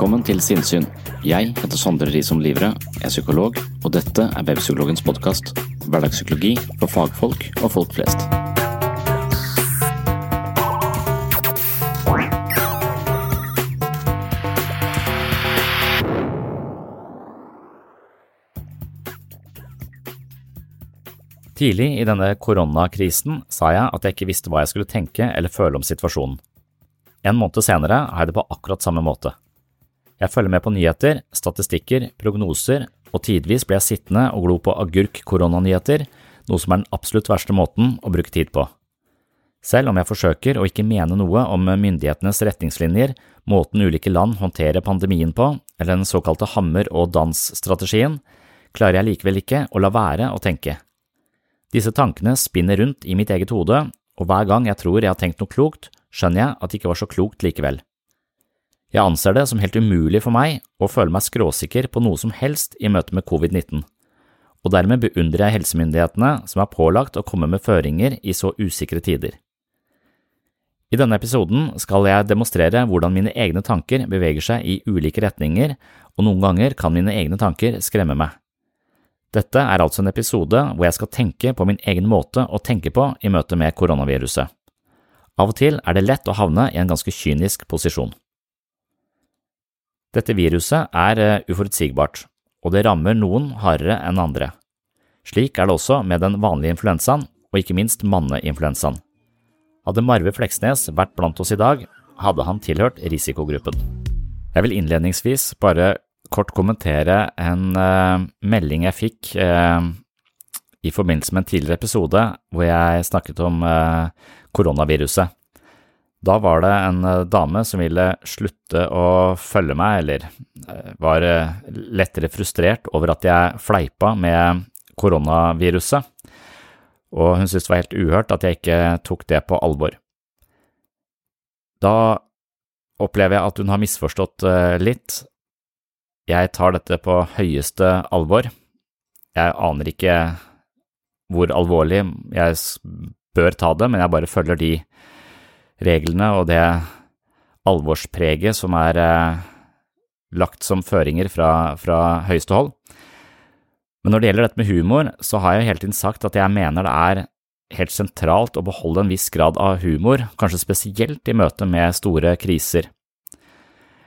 Velkommen til Sinnsyn. Jeg heter Sondre Risom Livre, er psykolog, og dette er Webpsykologens podkast. Hverdagspsykologi for fagfolk og folk flest. Tidlig i denne koronakrisen sa jeg at jeg ikke visste hva jeg skulle tenke eller føle om situasjonen. En måned senere jeg det på akkurat samme måte. Jeg følger med på nyheter, statistikker, prognoser, og tidvis blir jeg sittende og glo på agurk-koronanyheter, noe som er den absolutt verste måten å bruke tid på. Selv om jeg forsøker å ikke mene noe om myndighetenes retningslinjer, måten ulike land håndterer pandemien på, eller den såkalte hammer og dans-strategien, klarer jeg likevel ikke å la være å tenke. Disse tankene spinner rundt i mitt eget hode, og hver gang jeg tror jeg har tenkt noe klokt, skjønner jeg at det ikke var så klokt likevel. Jeg anser det som helt umulig for meg å føle meg skråsikker på noe som helst i møte med covid-19, og dermed beundrer jeg helsemyndighetene som er pålagt å komme med føringer i så usikre tider. I denne episoden skal jeg demonstrere hvordan mine egne tanker beveger seg i ulike retninger, og noen ganger kan mine egne tanker skremme meg. Dette er altså en episode hvor jeg skal tenke på min egen måte å tenke på i møte med koronaviruset. Av og til er det lett å havne i en ganske kynisk posisjon. Dette viruset er uforutsigbart, og det rammer noen hardere enn andre. Slik er det også med den vanlige influensaen, og ikke minst manneinfluensaen. Hadde Marve Fleksnes vært blant oss i dag, hadde han tilhørt risikogruppen. Jeg vil innledningsvis bare kort kommentere en uh, melding jeg fikk uh, i forbindelse med en tidligere episode hvor jeg snakket om uh, koronaviruset. Da var det en dame som ville slutte å følge meg, eller var lettere frustrert over at jeg fleipa med koronaviruset, og hun syntes det var helt uhørt at jeg ikke tok det på alvor. Da opplever jeg at hun har misforstått litt, jeg tar dette på høyeste alvor. Jeg aner ikke hvor alvorlig jeg bør ta det, men jeg bare følger de reglene og det alvorspreget som er eh, lagt som føringer fra, fra høyeste hold. Men når det gjelder dette med humor, så har jeg hele tiden sagt at jeg mener det er helt sentralt å beholde en viss grad av humor, kanskje spesielt i møte med store kriser.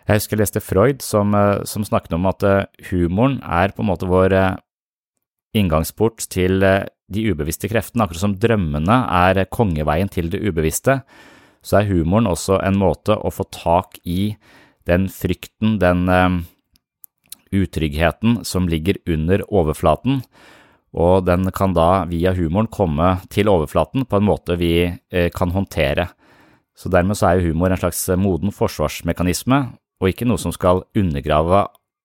Jeg husker jeg leste Freud som, som, snakket om at humoren er på en måte vår inngangsport til de ubevisste kreftene. Akkurat som drømmene er kongeveien til det ubevisste, så er humoren også en måte å få tak i den frykten, den utryggheten som ligger under overflaten, og den kan da via humoren komme til overflaten på en måte vi kan håndtere. Så dermed så er humor en slags moden forsvarsmekanisme, og ikke noe som skal undergrave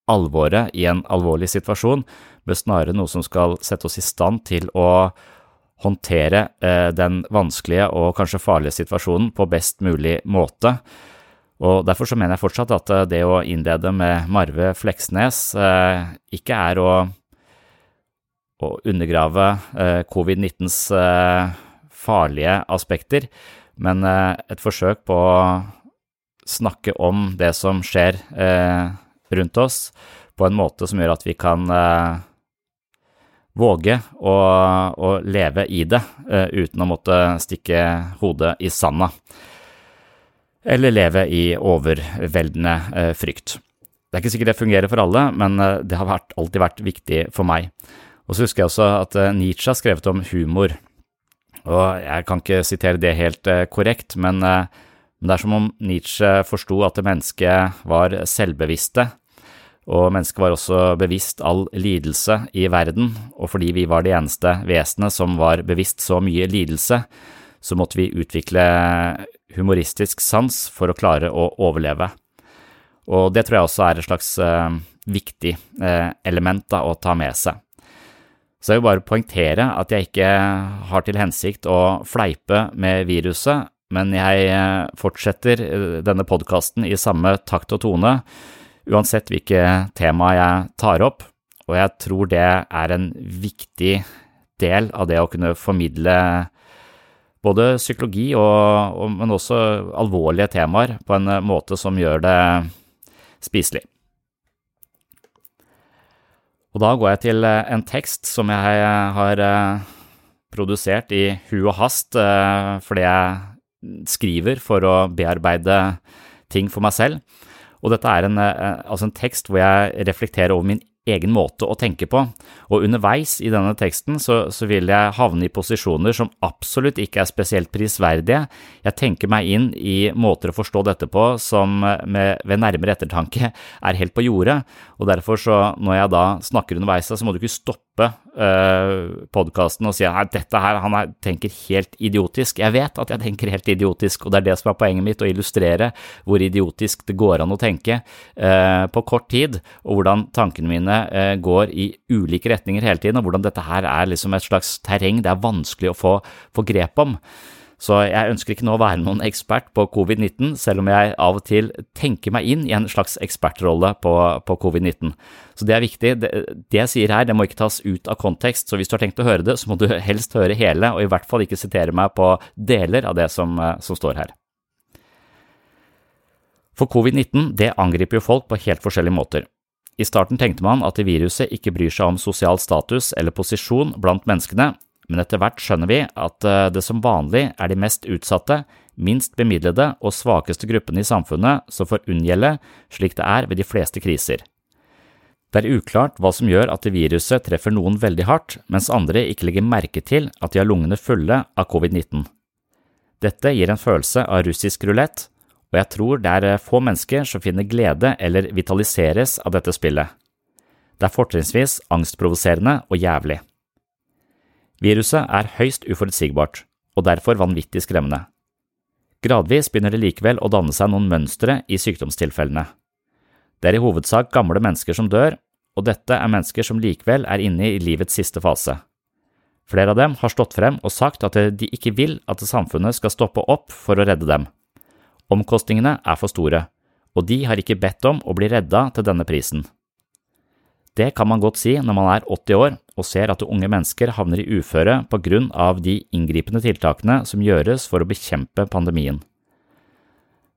alvoret i en alvorlig situasjon, men snarere noe som skal sette oss i stand til å håndtere eh, den vanskelige og kanskje farlige situasjonen på best mulig måte. Og Derfor så mener jeg fortsatt at eh, det å innlede med Marve Fleksnes eh, ikke er å, å undergrave eh, covid-19s eh, farlige aspekter, men et forsøk på å snakke om det som skjer rundt oss, på en måte som gjør at vi kan våge å, å, leve i det uten å måtte stikke hodet i sanda eller leve i overveldende eh, frykt. Det er ikke sikkert det fungerer for alle, men eh, det har vært, alltid vært viktig for meg. Og så husker jeg også at eh, Nietzsche har skrevet om humor, og jeg kan ikke sitere det helt korrekt, men det er som om Nietzsche forsto at mennesket var selvbevisste, og mennesket var også bevisst all lidelse i verden, og fordi vi var de eneste vesenet som var bevisst så mye lidelse, så måtte vi utvikle humoristisk sans for å klare å overleve. Og det tror jeg også er et slags eh, viktig eh, element da, å ta med seg. Så jeg vil bare poengtere at jeg ikke har til hensikt å fleipe med viruset, men jeg eh, fortsetter eh, denne podkasten i samme takt og tone, uansett hvilke tema jeg tar opp, og jeg tror det er en viktig del av det å kunne formidle både psykologi og, og, men også alvorlige temaer på en eh, måte som gjør det spiselig. Og da går jeg til eh, en tekst som jeg eh, har produsert i hu og hast fordi jeg skriver for å bearbeide ting for meg selv. Og dette er en, altså en tekst hvor jeg reflekterer over min egen måte å tenke på, og underveis i denne teksten så, så, vil jeg havne i posisjoner som absolutt ikke er spesielt prisverdige. Jeg tenker meg inn i måter å forstå dette på som med, ved nærmere ettertanke er helt på jordet, og derfor så når jeg da snakker underveis, så må du ikke stoppe uh, podkasten og si at dette her, han er, tenker helt idiotisk. Jeg vet at jeg tenker helt idiotisk, og det er det som er poenget mitt, å illustrere hvor idiotisk det går an å tenke uh, på kort tid, og hvordan tankene mine uh, går i ulike retninger hele tiden, og hvordan dette her er liksom et slags terreng det er vanskelig å få, få grep om. Så jeg ønsker ikke nå å være noen ekspert på covid-19, selv om jeg av og til tenker meg inn i en slags ekspertrolle på, på covid-19. Så det er viktig. Det, det, jeg sier her, det må ikke tas ut av kontekst, så hvis du har tenkt å høre det, så må du helst høre hele, og i hvert fall ikke sitere meg på deler av det som, som står her. For covid-19 det angriper jo folk på helt forskjellige måter. I starten tenkte man at viruset ikke bryr seg om sosial status eller posisjon blant menneskene, men etter hvert skjønner vi at eh, det som vanlig er de mest utsatte, minst bemidlede og svakeste gruppene i samfunnet som får unngjelde, slik det er ved de fleste kriser. Det er uklart hva som gjør at viruset treffer noen veldig hardt, mens andre ikke legger merke til at de har lungene fulle av covid-19. Dette gir en følelse av russisk rulett, og jeg tror det er få mennesker som finner glede eller vitaliseres av dette spillet. Det er fortrinnsvis angstprovoserende og jævlig. Viruset er høyst uforutsigbart, og derfor vanvittig skremmende. Gradvis begynner det likevel å danne seg noen mønstre i sykdomstilfellene. Det er i hovedsak gamle mennesker som dør, og dette er mennesker som likevel er inne i livets siste fase. Flere av dem har stått frem og sagt at de ikke vil at samfunnet skal stoppe opp for å redde dem. Omkostningene er for store, og de har ikke bedt om å bli redda til denne prisen. Det kan man godt si når man er 80 år og ser at unge mennesker havner i uføre på grunn av de inngripende tiltakene som gjøres for å bekjempe pandemien.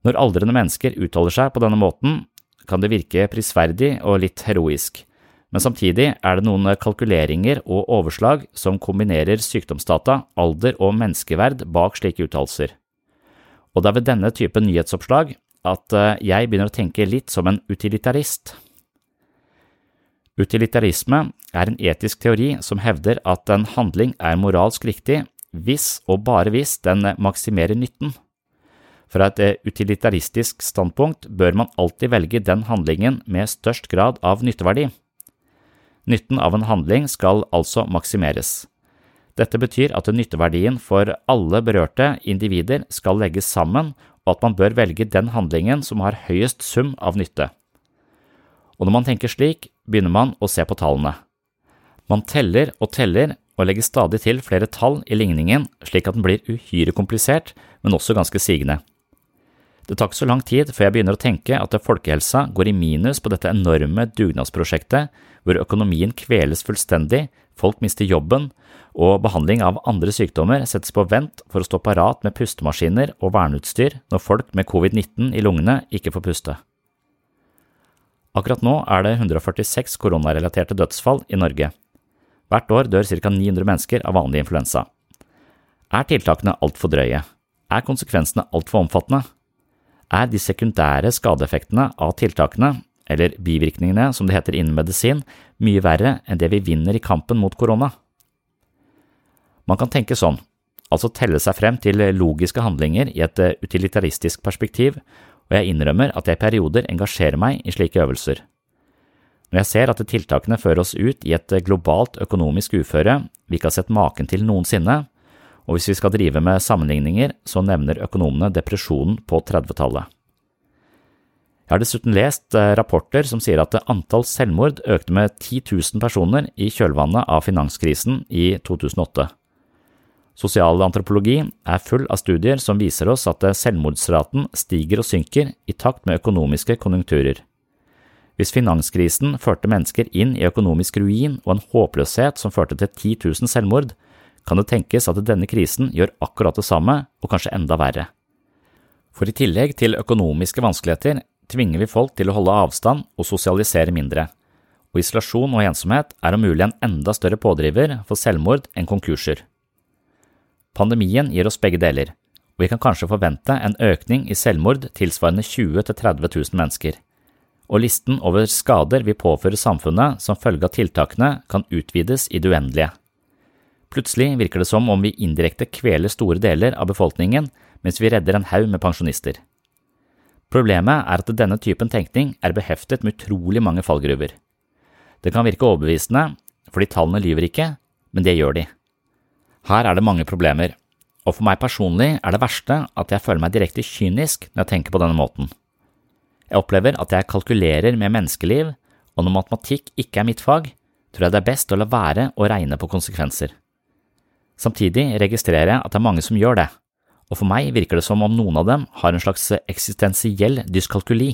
Når aldrende mennesker uttaler seg på denne måten, kan det virke prisverdig og litt heroisk, men samtidig er det noen kalkuleringer og overslag som kombinerer sykdomsdata, alder og menneskeverd bak slike uttalelser. Og det er ved denne typen nyhetsoppslag at eh, jeg begynner å tenke litt som en utilitarist. Utilitarisme er en etisk teori som hevder at en handling er moralsk riktig hvis og bare hvis den maksimerer nytten. Fra et eh, utilitaristisk standpunkt bør man alltid velge den handlingen med størst grad av nytteverdi. Nytten av en handling skal altså maksimeres. Dette betyr at nytteverdien for alle berørte individer skal legges sammen, og at man bør velge den handlingen som har høyest sum av nytte. Og når man tenker slik, begynner man å se på tallene. Man teller og teller og legger stadig til flere tall i ligningen slik at den blir uhyre komplisert, men også ganske sigende. Det tar ikke så lang tid før jeg begynner å tenke at folkehelsa går i minus på dette enorme dugnadsprosjektet hvor økonomien kveles fullstendig, folk mister jobben, og behandling av andre sykdommer settes på vent for å stå parat med pustemaskiner og verneutstyr når folk med covid-19 i lungene ikke får puste. Akkurat nå er det 146 koronarelaterte dødsfall i Norge. Hvert år dør ca. 900 mennesker av vanlig influensa. Er tiltakene altfor drøye? Er konsekvensene altfor omfattende? Er de sekundære skadeeffektene av tiltakene, eller bivirkningene som det heter innen medisin, mye verre enn det vi vinner i kampen mot korona? Man kan tenke sånn, altså telle seg frem til logiske handlinger i et utilitaristisk perspektiv, og jeg innrømmer at jeg i perioder engasjerer meg i slike øvelser. Når jeg ser at tiltakene fører oss ut i et globalt økonomisk uføre vi ikke har sett maken til noensinne, og hvis vi skal drive med sammenligninger, så nevner økonomene depresjonen på 30-tallet. Jeg har dessuten lest eh, rapporter som sier at antall selvmord økte med 10 000 personer i kjølvannet av finanskrisen i 2008. Sosialantropologi er full av studier som viser oss at selvmordsraten stiger og synker i takt med økonomiske konjunkturer. Hvis finanskrisen førte mennesker inn i økonomisk ruin og en håpløshet som førte til 10 000 selvmord, kan det tenkes at denne krisen gjør akkurat det samme, og kanskje enda verre. For i tillegg til økonomiske vanskeligheter tvinger vi folk til å holde avstand og sosialisere mindre, og isolasjon og ensomhet er om mulig en enda større pådriver for selvmord enn konkurser. Pandemien gir oss begge deler, og vi kan kanskje forvente en økning i selvmord tilsvarende 20 000–30 000 mennesker. Og listen over skader vi påfører samfunnet som følge av tiltakene, kan utvides i det uendelige. Plutselig virker det som om vi indirekte kveler store deler av befolkningen mens vi redder en haug med pensjonister. Problemet er at denne typen tenkning er beheftet med utrolig mange fallgruver. Det kan virke overbevisende, fordi tallene lyver ikke, men det gjør de. Her er det mange problemer, og for meg personlig er det verste at jeg føler meg direkte kynisk når jeg tenker på denne måten. Jeg opplever at jeg kalkulerer med menneskeliv, og når matematikk ikke er mitt fag, tror jeg det er best å la være å regne på konsekvenser. Samtidig registrerer jeg at det er mange som gjør det, og for meg virker det som om noen av dem har en slags eksistensiell dyskalkuli.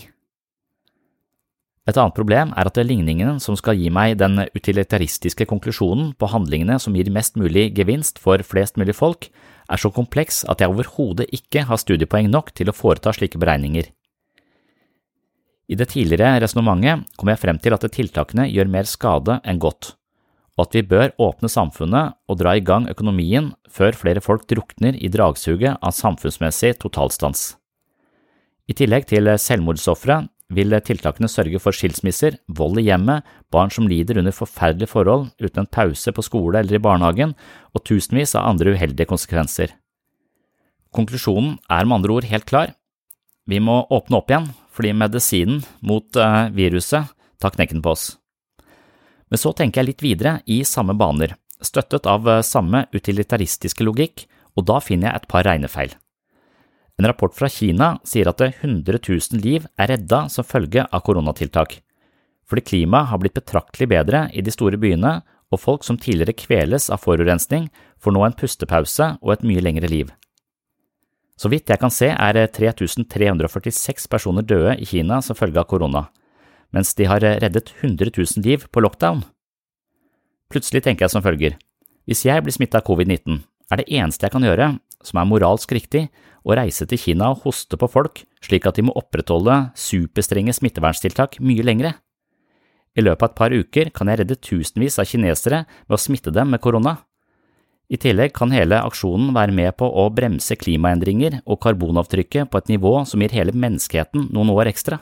Et annet problem er at ligningen som skal gi meg den utilitaristiske konklusjonen på handlingene som gir mest mulig gevinst for flest mulig folk, er så kompleks at jeg overhodet ikke har studiepoeng nok til å foreta slike beregninger. I det tidligere resonnementet kom jeg frem til at tiltakene gjør mer skade enn godt, og at vi bør åpne samfunnet og dra i gang økonomien før flere folk drukner i dragsuget av samfunnsmessig totalstans. I tillegg til selvmordsofre vil tiltakene sørge for skilsmisser, vold i hjemmet, barn som lider under forferdelige forhold uten en pause på skole eller i barnehagen, og tusenvis av andre uheldige konsekvenser. Konklusjonen er med andre ord helt klar. Vi må åpne opp igjen, fordi medisinen mot uh, viruset tar knekken på oss. Men så tenker jeg litt videre i samme baner, støttet av uh, samme utilitaristiske logikk, og da finner jeg et par regnefeil. En rapport fra Kina sier at 100 000 liv er redda som følge av koronatiltak, fordi klimaet har blitt betraktelig bedre i de store byene, og folk som tidligere kveles av forurensning, får nå en pustepause og et mye lengre liv. Så vidt jeg kan se er 3346 personer døde i Kina som følge av korona, mens de har reddet 100 000 liv på lockdown. Plutselig tenker jeg som følger, hvis jeg blir smittet av covid-19, er det eneste jeg kan gjøre, som er moralsk riktig, å reise til Kina og hoste på folk slik at de må opprettholde superstrenge smitteverntiltak mye lengre. I løpet av et par uker kan jeg redde tusenvis av kinesere ved å smitte dem med korona. I tillegg kan hele aksjonen være med på å bremse klimaendringer og karbonavtrykket på et nivå som gir hele menneskeheten noen år ekstra.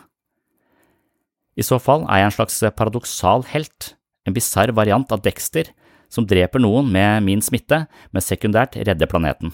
I så fall er jeg en slags paradoksal helt, en bisarr variant av Dexter, som dreper noen med min smitte, men sekundært redder planeten.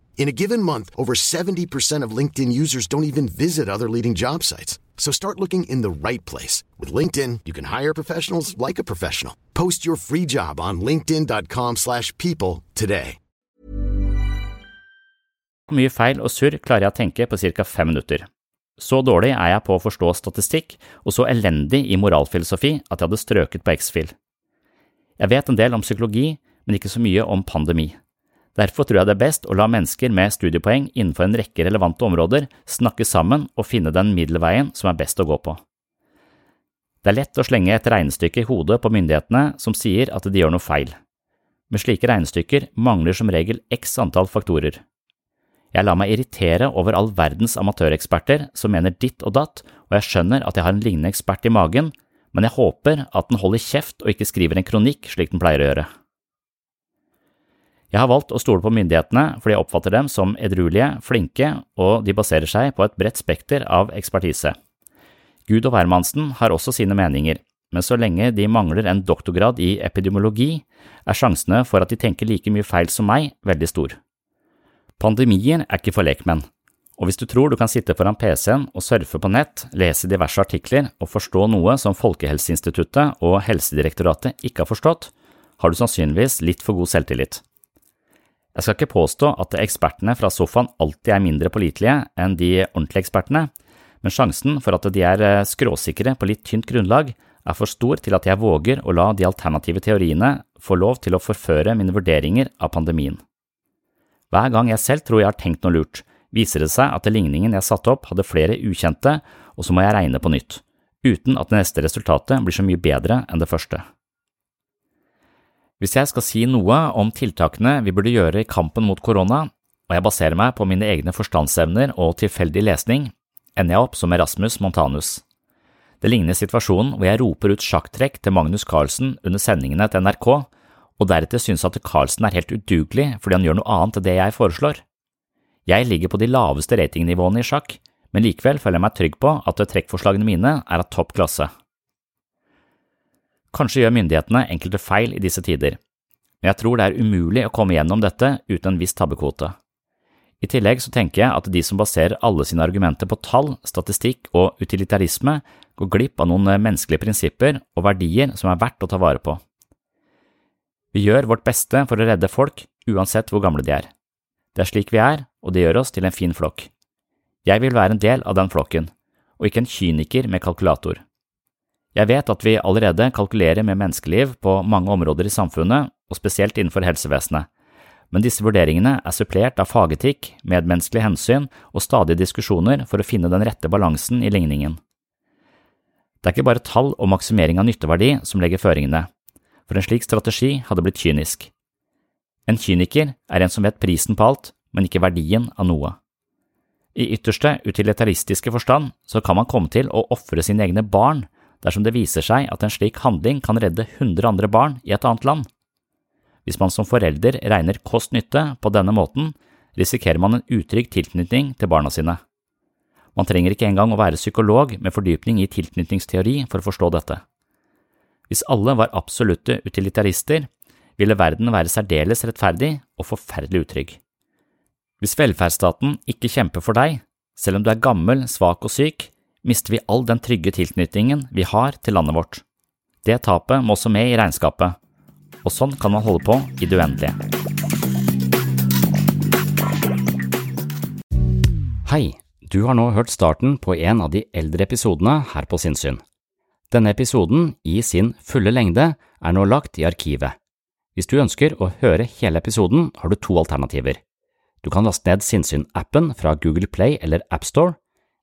In a given month, over 70% of LinkedIn users don't even visit other leading job sites. So start looking in the right place. With LinkedIn, you can hire professionals like a professional. Post your free job on linkedin.com slash people today. Mye feil og surr klarer jeg å tenke på ca. fem minutter. Så dårlig er jeg på å forstå statistikk, og så elendig i moralfilosofi at jeg hadde strøket på X-Fil. Jeg vet en del om psykologi, men ikke så mye om pandemi. Derfor tror jeg det er best å la mennesker med studiepoeng innenfor en rekke relevante områder snakke sammen og finne den middelveien som er best å gå på. Det er lett å slenge et regnestykke i hodet på myndighetene som sier at de gjør noe feil. Men slike regnestykker mangler som regel x antall faktorer. Jeg lar meg irritere over all verdens amatøreksperter som mener ditt og datt, og jeg skjønner at jeg har en lignende ekspert i magen, men jeg håper at den holder kjeft og ikke skriver en kronikk slik den pleier å gjøre. Jeg har valgt å stole på myndighetene fordi jeg oppfatter dem som edruelige, flinke, og de baserer seg på et bredt spekter av ekspertise. Gud og hvermannsen har også sine meninger, men så lenge de mangler en doktorgrad i epidemiologi, er sjansene for at de tenker like mye feil som meg, veldig stor. Pandemier er ikke for lekmenn, og hvis du tror du kan sitte foran PC-en og surfe på nett, lese diverse artikler og forstå noe som Folkehelseinstituttet og Helsedirektoratet ikke har forstått, har du sannsynligvis litt for god selvtillit. Jeg skal ikke påstå at ekspertene fra sofaen alltid er mindre pålitelige enn de ordentlige ekspertene, men sjansen for at de er eh, skråsikre på litt tynt grunnlag, er for stor til at jeg våger å la de alternative teoriene få lov til å forføre mine vurderinger av pandemien. Hver gang jeg selv tror jeg har tenkt noe lurt, viser det seg at ligningen jeg satte opp hadde flere ukjente, og så må jeg regne på nytt, uten at det neste resultatet blir så mye bedre enn det første. Hvis jeg skal si noe om tiltakene vi burde gjøre i kampen mot korona, og jeg baserer meg på mine egne forstandsevner og tilfeldig lesning, ender jeg opp som Erasmus Montanus. Det ligner situasjonen hvor jeg roper ut sjakktrekk til Magnus Carlsen under sendingene til NRK, og deretter synes at Carlsen er helt udugelig fordi han gjør noe annet enn det jeg foreslår. Jeg ligger på de laveste ratingnivåene i sjakk, men likevel føler jeg meg trygg på at trekkforslagene mine er av topp klasse. Kanskje gjør myndighetene enkelte feil i disse tider, men jeg tror det er umulig å komme gjennom dette uten en viss tabbekvote. I tillegg så tenker jeg at de som baserer alle sine argumenter på tall, statistikk og utilitarisme, går glipp av noen menneskelige prinsipper og verdier som er verdt å ta vare på. Vi gjør vårt beste for å redde folk, uansett hvor gamle de er. Det er slik vi er, og det gjør oss til en fin flokk. Jeg vil være en del av den flokken, og ikke en kyniker med kalkulator. Jeg vet at vi allerede kalkulerer med menneskeliv på mange områder i samfunnet, og spesielt innenfor helsevesenet, men disse vurderingene er supplert av fagetikk, medmenneskelige hensyn og stadige diskusjoner for å finne den rette balansen i ligningen. Det er ikke bare tall og maksimering av nytteverdi som legger føringene, for en slik strategi hadde blitt kynisk. En kyniker er en som vet prisen på alt, men ikke verdien av noe. I ytterste utilitaristiske forstand så kan man komme til å ofre sine egne barn dersom det viser seg at en slik handling kan redde 100 andre barn i et annet land. Hvis man som forelder regner kost-nytte på denne måten, risikerer man en utrygg tilknytning til barna sine. Man trenger ikke engang å være psykolog med fordypning i tilknytningsteori for å forstå dette. Hvis alle var absolutte utilitarister, ville verden være særdeles rettferdig og forferdelig utrygg. Hvis velferdsstaten ikke kjemper for deg, selv om du er gammel, svak og syk, mister vi all den trygge tilknytningen vi har til landet vårt. Det tapet må også med i regnskapet, og sånn kan man holde på i det uendelige. Hei, du har nå hørt starten på en av de eldre episodene her på Sinnsyn. Denne episoden, i sin fulle lengde, er nå lagt i arkivet. Hvis du ønsker å høre hele episoden, har du to alternativer. Du kan laste ned Sinnsyn-appen fra Google Play eller AppStore.